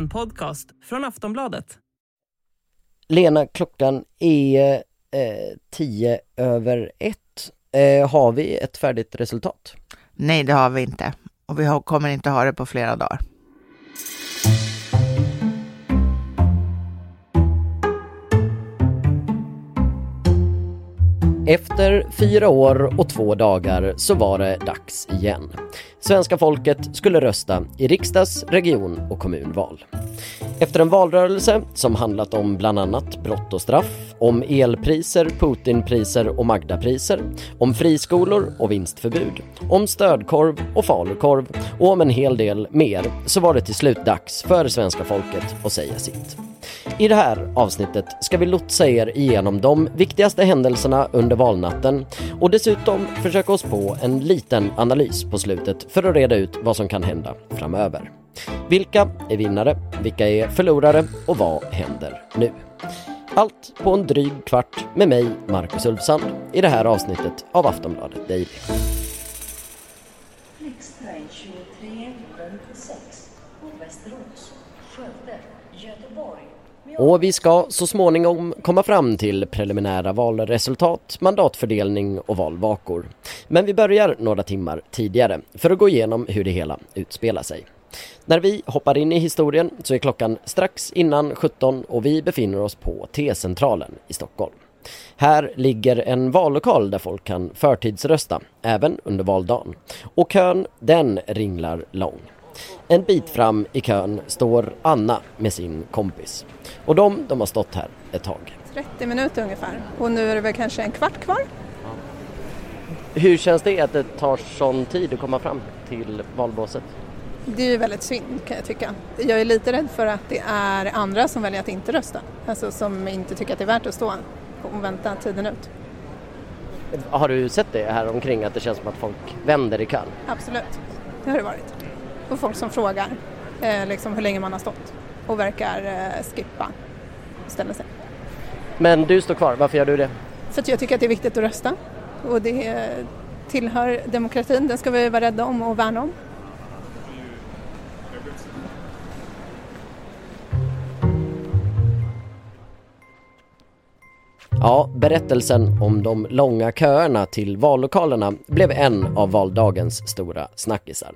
En podcast från Aftonbladet. Lena, klockan är eh, tio över ett. Eh, har vi ett färdigt resultat? Nej, det har vi inte. Och vi har, kommer inte ha det på flera dagar. Efter fyra år och två dagar så var det dags igen. Svenska folket skulle rösta i riksdags-, region och kommunval. Efter en valrörelse som handlat om bland annat brott och straff, om elpriser, Putinpriser och Magdapriser, om friskolor och vinstförbud, om stödkorv och falukorv och om en hel del mer så var det till slut dags för svenska folket att säga sitt. I det här avsnittet ska vi lotsa er igenom de viktigaste händelserna under valnatten och dessutom försöka oss på en liten analys på slutet för att reda ut vad som kan hända framöver. Vilka är vinnare? Vilka är förlorare? Och vad händer nu? Allt på en dryg kvart med mig, Marcus Ulfsand, i det här avsnittet av Aftonbladet Daily. Riksdagen 23, 56, Västerås, Skövde, Göteborg. Och vi ska så småningom komma fram till preliminära valresultat, mandatfördelning och valvakor. Men vi börjar några timmar tidigare för att gå igenom hur det hela utspelar sig. När vi hoppar in i historien så är klockan strax innan 17 och vi befinner oss på T-centralen i Stockholm. Här ligger en vallokal där folk kan förtidsrösta, även under valdagen. Och kön, den ringlar lång. En bit fram i kön står Anna med sin kompis. Och de, de har stått här ett tag. 30 minuter ungefär och nu är det väl kanske en kvart kvar. Hur känns det att det tar sån tid att komma fram till valbåset? Det är ju väldigt synd kan jag tycka. Jag är lite rädd för att det är andra som väljer att inte rösta. Alltså som inte tycker att det är värt att stå och vänta tiden ut. Har du sett det här omkring att det känns som att folk vänder i kön? Absolut, det har det varit. Och folk som frågar eh, liksom hur länge man har stått och verkar eh, skippa och ställa sig. Men du står kvar, varför gör du det? För att jag tycker att det är viktigt att rösta och det eh, tillhör demokratin, den ska vi vara rädda om och värna om. Ja, berättelsen om de långa köerna till vallokalerna blev en av valdagens stora snackisar.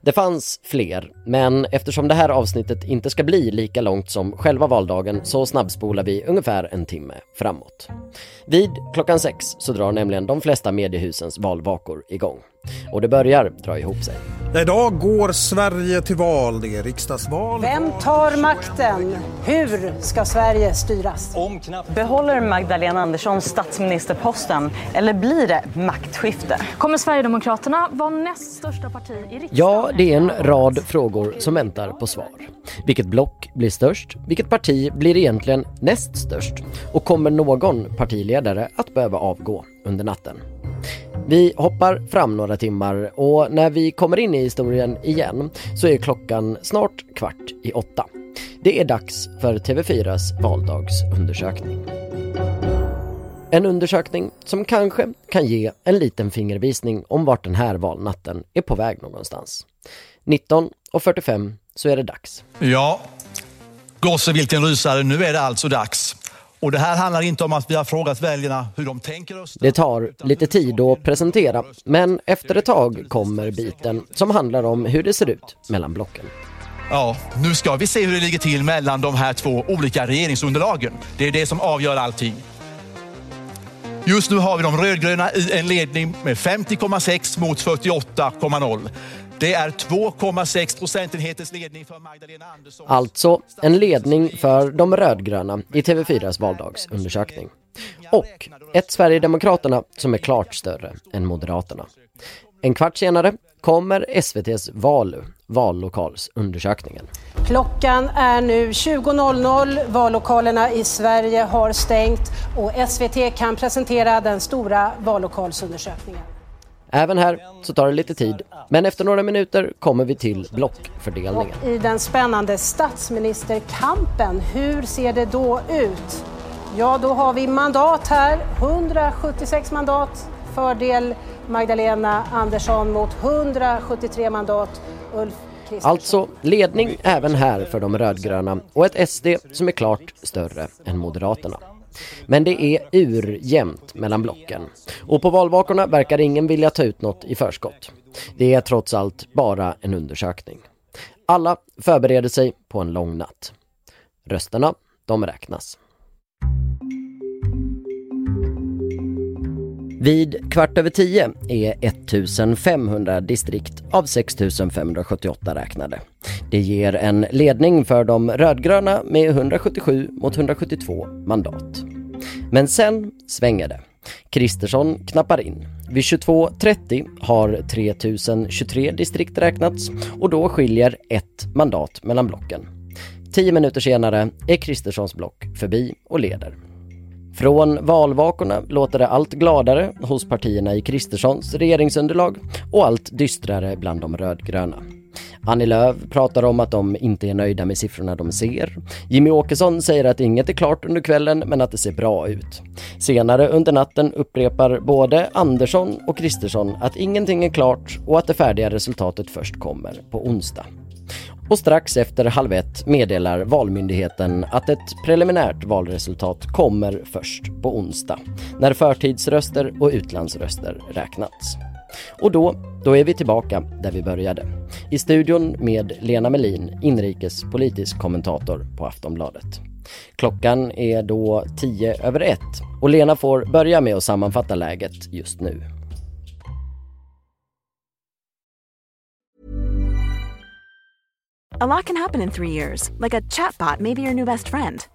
Det fanns fler, men eftersom det här avsnittet inte ska bli lika långt som själva valdagen så snabbspolar vi ungefär en timme framåt. Vid klockan sex så drar nämligen de flesta mediehusens valvakor igång. Och det börjar dra ihop sig. Idag går Sverige till val. Det är riksdagsval. Vem tar makten? Hur ska Sverige styras? Behåller Magdalena Andersson statsministerposten eller blir det maktskifte? Kommer Sverigedemokraterna vara näst största parti i riksdagen? Ja, det är en rad frågor som väntar på svar. Vilket block blir störst? Vilket parti blir egentligen näst störst? Och kommer någon partiledare att behöva avgå under natten? Vi hoppar fram några timmar och när vi kommer in i historien igen så är klockan snart kvart i åtta. Det är dags för TV4s valdagsundersökning. En undersökning som kanske kan ge en liten fingervisning om vart den här valnatten är på väg någonstans. 19.45 så är det dags. Ja, gosse vilken rysare, nu är det alltså dags. Och det här handlar inte om att vi har frågat väljarna hur de tänker rösta. Det tar lite tid att presentera, men efter ett tag kommer biten som handlar om hur det ser ut mellan blocken. Ja, nu ska vi se hur det ligger till mellan de här två olika regeringsunderlagen. Det är det som avgör allting. Just nu har vi de rödgröna i en ledning med 50,6 mot 48,0. Det är 2,6 procentenheters ledning för Magdalena Andersson. Alltså en ledning för de rödgröna i TV4s valdagsundersökning. Och ett Sverigedemokraterna som är klart större än Moderaterna. En kvart senare kommer SVTs Valu, vallokalsundersökningen. Klockan är nu 20.00. Vallokalerna i Sverige har stängt och SVT kan presentera den stora vallokalsundersökningen. Även här så tar det lite tid, men efter några minuter kommer vi till blockfördelningen. I den spännande statsministerkampen, hur ser det då ut? Ja, då har vi mandat här, 176 mandat, fördel Magdalena Andersson mot 173 mandat Ulf Alltså ledning även här för de rödgröna och ett SD som är klart större än Moderaterna. Men det är urjämnt mellan blocken. Och på valvakorna verkar ingen vilja ta ut något i förskott. Det är trots allt bara en undersökning. Alla förbereder sig på en lång natt. Rösterna, de räknas. Vid kvart över tio är 1500 distrikt av 6578 räknade. Det ger en ledning för de rödgröna med 177 mot 172 mandat. Men sen svänger det. Kristersson knappar in. Vid 22.30 har 3023 distrikt räknats och då skiljer ett mandat mellan blocken. Tio minuter senare är Kristerssons block förbi och leder. Från valvakorna låter det allt gladare hos partierna i Kristerssons regeringsunderlag och allt dystrare bland de rödgröna. Annie Lööf pratar om att de inte är nöjda med siffrorna de ser. Jimmy Åkesson säger att inget är klart under kvällen men att det ser bra ut. Senare under natten upprepar både Andersson och Kristersson att ingenting är klart och att det färdiga resultatet först kommer på onsdag. Och strax efter halv ett meddelar Valmyndigheten att ett preliminärt valresultat kommer först på onsdag när förtidsröster och utlandsröster räknats. Och då, då är vi tillbaka där vi började. I studion med Lena Melin, inrikespolitisk kommentator på Aftonbladet. Klockan är då tio över ett och Lena får börja med att sammanfatta läget just nu. A lot can happen in three years, like a chatbot may be your new best friend.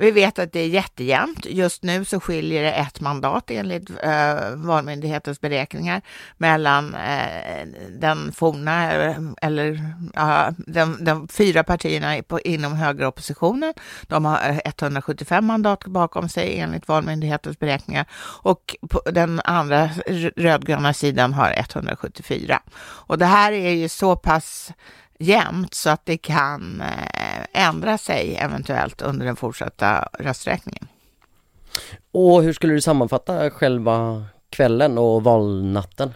Vi vet att det är jättejämnt. Just nu så skiljer det ett mandat enligt eh, Valmyndighetens beräkningar mellan eh, den forna, eh, eller ja, de, de, fyra partierna på, inom högeroppositionen. De har eh, 175 mandat bakom sig enligt Valmyndighetens beräkningar och på den andra rödgröna sidan har 174. Och det här är ju så pass jämnt så att det kan eh, ändra sig eventuellt under den fortsatta rösträkningen. Och hur skulle du sammanfatta själva kvällen och valnatten?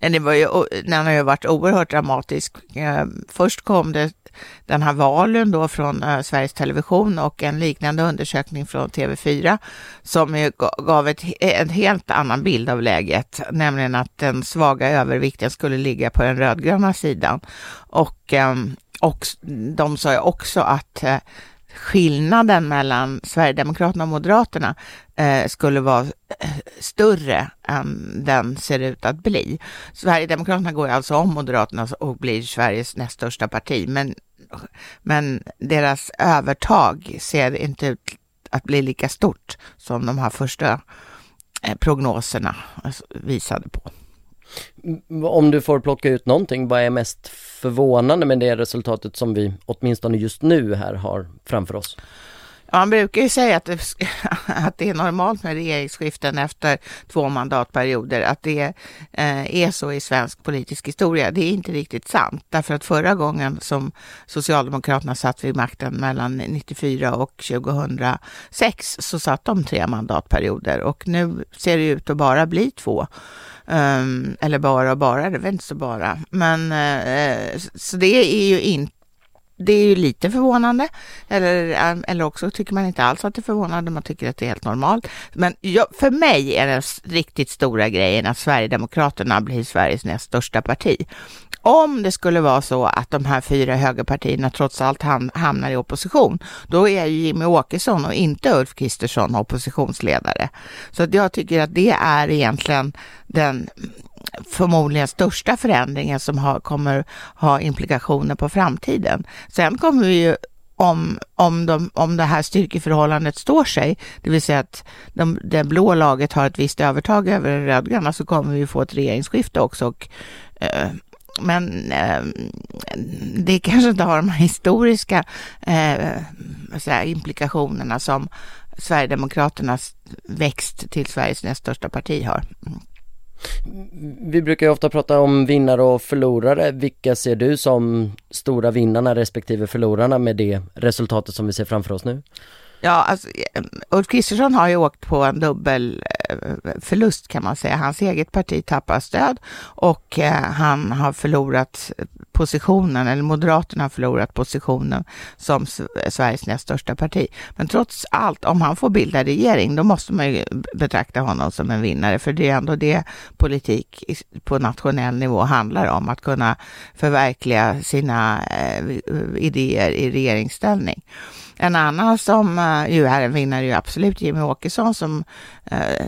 Det var ju, den har ju varit oerhört dramatisk. Eh, först kom det den här valen då från uh, Sveriges Television och en liknande undersökning från TV4 som gav ett, en helt annan bild av läget, nämligen att den svaga övervikten skulle ligga på den rödgröna sidan. Och, um, och de sa ju också att eh, skillnaden mellan Sverigedemokraterna och Moderaterna eh, skulle vara eh, större än den ser ut att bli. Sverigedemokraterna går alltså om Moderaterna och blir Sveriges näst största parti, men men deras övertag ser inte ut att bli lika stort som de här första prognoserna visade på. Om du får plocka ut någonting, vad är mest förvånande med det resultatet som vi åtminstone just nu här har framför oss? Ja, man brukar ju säga att det, att det är normalt med regeringsskiften efter två mandatperioder, att det eh, är så i svensk politisk historia. Det är inte riktigt sant, därför att förra gången som Socialdemokraterna satt vid makten mellan 94 och 2006 så satt de tre mandatperioder och nu ser det ut att bara bli två. Um, eller bara och bara, det är väl inte så bara. Men uh, så det är ju inte det är ju lite förvånande, eller, eh, eller också tycker man inte alls att det är förvånande, man tycker att det är helt normalt. Men jag, för mig är den riktigt stora grejen att Sverigedemokraterna blir Sveriges näst största parti. Om det skulle vara så att de här fyra högerpartierna trots allt hamnar i opposition, då är ju Jimmy Åkesson och inte Ulf Kristersson oppositionsledare. Så att jag tycker att det är egentligen den förmodligen största förändringen som har, kommer ha implikationer på framtiden. Sen kommer vi ju om, om, de, om det här styrkeförhållandet står sig, det vill säga att de, det blå laget har ett visst övertag över det rödgröna, så kommer vi få ett regeringsskifte också. Och, eh, men eh, det kanske inte har de här historiska eh, implikationerna som Sverigedemokraternas växt till Sveriges näst största parti har. Vi brukar ju ofta prata om vinnare och förlorare. Vilka ser du som stora vinnarna respektive förlorarna med det resultatet som vi ser framför oss nu? Ja, alltså, eh, Ulf Kristersson har ju åkt på en dubbel eh, förlust kan man säga. Hans eget parti tappar stöd och eh, han har förlorat positionen, eller Moderaterna har förlorat positionen som Sveriges näst största parti. Men trots allt, om han får bilda regering, då måste man ju betrakta honom som en vinnare, för det är ändå det politik på nationell nivå handlar om, att kunna förverkliga sina eh, idéer i regeringsställning. En annan som eh, ju är en vinnare är ju absolut Jimmy Åkesson som eh,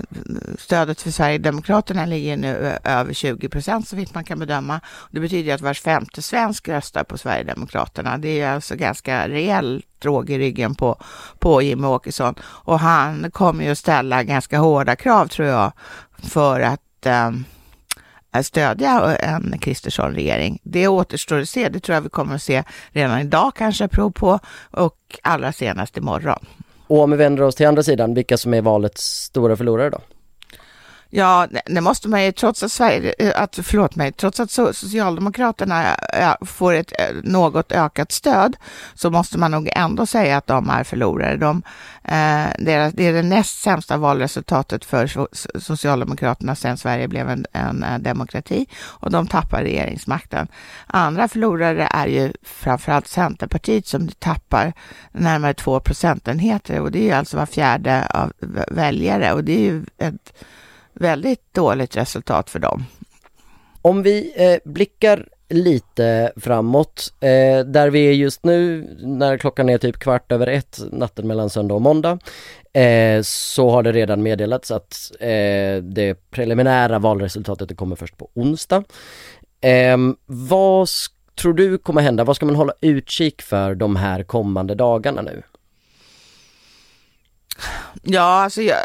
stödet för Sverigedemokraterna ligger nu eh, över 20 procent så vitt man kan bedöma. Det betyder att var femte svensk röstar på Sverigedemokraterna. Det är alltså ganska rejäl råg i ryggen på, på Jimmy Åkesson och han kommer ju att ställa ganska hårda krav tror jag för att um, stödja eh, en Kristersson-regering. Det återstår att se. Det tror jag vi kommer att se redan idag kanske prov på och allra senast imorgon. Och om vi vänder oss till andra sidan, vilka som är valets stora förlorare då? Ja, det måste man ju, trots att, Sverige, eh, att, förlåt mig, trots att Socialdemokraterna eh, får ett eh, något ökat stöd så måste man nog ändå säga att de är förlorare. De, eh, det, är, det näst sämsta valresultatet för Socialdemokraterna sedan Sverige blev en, en demokrati och de tappar regeringsmakten. Andra förlorare är ju framförallt Centerpartiet som tappar närmare två procentenheter och det är ju alltså var fjärde av väljare och det är ju ett väldigt dåligt resultat för dem. Om vi eh, blickar lite framåt, eh, där vi är just nu när klockan är typ kvart över ett natten mellan söndag och måndag, eh, så har det redan meddelats att eh, det preliminära valresultatet kommer först på onsdag. Ehm, vad tror du kommer hända? Vad ska man hålla utkik för de här kommande dagarna nu? Ja, alltså jag,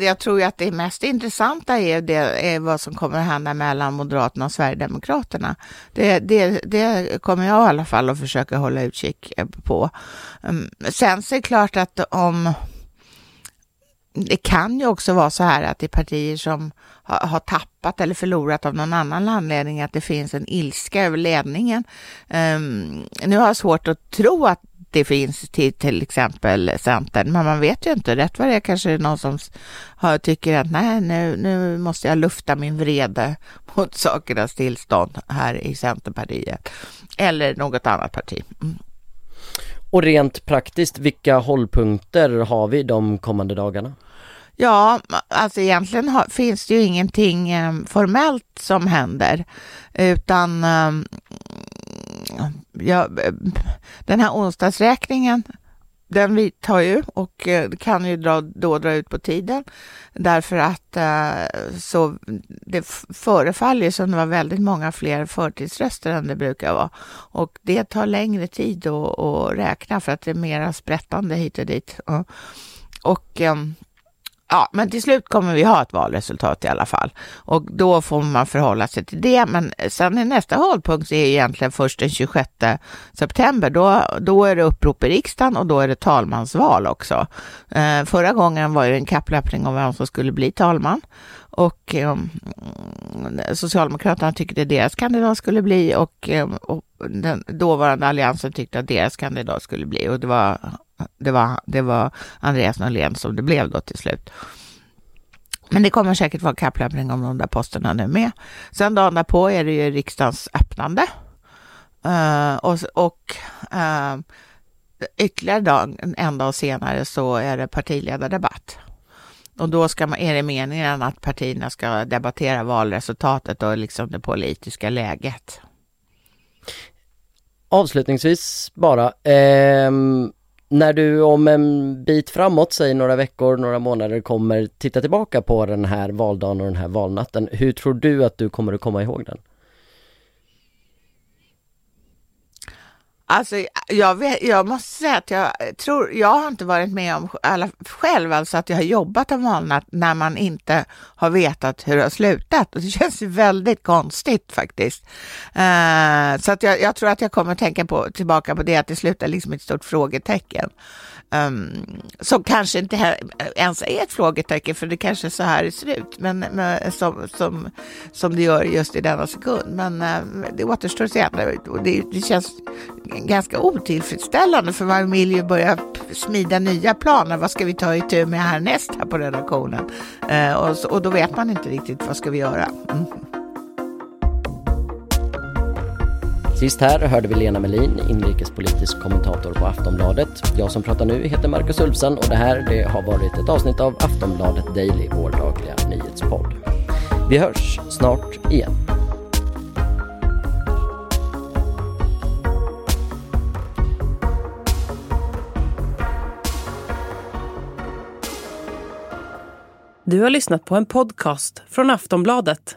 jag, tror ju att det mest intressanta är, det, är vad som kommer att hända mellan Moderaterna och Sverigedemokraterna. Det, det, det kommer jag i alla fall att försöka hålla utkik eh, på. Mm, sen så är det klart att om det kan ju också vara så här att det är partier som har, har, tappat eller förlorat av någon annan anledning, att det finns en ilska över ledningen. Um, nu har jag svårt att tro att det finns till till exempel Centern, men man vet ju inte. Rätt vad det är kanske är någon som har, tycker att nej, nu, nu måste jag lufta min vrede mot sakernas tillstånd här i Centerpartiet eller något annat parti. Mm. Och rent praktiskt, vilka hållpunkter har vi de kommande dagarna? Ja, alltså egentligen har, finns det ju ingenting eh, formellt som händer, utan eh, ja, eh, den här onsdagsräkningen den vi tar ju och eh, kan ju dra, då dra ut på tiden. Därför att eh, så det förefaller som det var väldigt många fler förtidsröster än det brukar vara. Och det tar längre tid att, att räkna för att det är mera sprättande hit och dit. Och och Ja, men till slut kommer vi ha ett valresultat i alla fall och då får man förhålla sig till det. Men sen är nästa hållpunkt är egentligen först den 26 september. Då, då är det upprop i riksdagen och då är det talmansval också. Eh, förra gången var det en kapplöpning om vem som skulle bli talman och eh, Socialdemokraterna tyckte deras kandidat skulle bli och, eh, och den dåvarande alliansen tyckte att deras kandidat skulle bli och det var det var, det var Andreas Norlén som det blev då till slut. Men det kommer säkert vara kapplöpning om de där posterna nu med. Sen dagen därpå är det ju riksdagens öppnande. Uh, och och uh, ytterligare dag, en dag senare så är det partiledardebatt. Och då ska man, är det meningen att partierna ska debattera valresultatet och liksom det politiska läget. Avslutningsvis bara, eh, när du om en bit framåt, säg några veckor, några månader kommer titta tillbaka på den här valdagen och den här valnatten, hur tror du att du kommer att komma ihåg den? Alltså, jag, vet, jag måste säga att jag tror, jag har inte varit med om alla, själv, alltså att jag har jobbat en valnatt när man inte har vetat hur det har slutat. Och det känns ju väldigt konstigt faktiskt. Uh, så att jag, jag, tror att jag kommer tänka på, tillbaka på det, att det slutar liksom ett stort frågetecken. Um, som kanske inte ens är ett frågetecken, för det kanske är så här det ser ut, men, men som, som, som det gör just i denna sekund. Men um, det återstår att se. Det, det känns ganska otillfredsställande, för man vill ju börja smida nya planer. Vad ska vi ta itu med härnäst här på redaktionen? Uh, och, och då vet man inte riktigt vad ska vi göra. Mm. Sist här hörde vi Lena Melin, inrikespolitisk kommentator på Aftonbladet. Jag som pratar nu heter Marcus Ulfsen och det här det har varit ett avsnitt av Aftonbladet Daily, vår dagliga nyhetspodd. Vi hörs snart igen. Du har lyssnat på en podcast från Aftonbladet.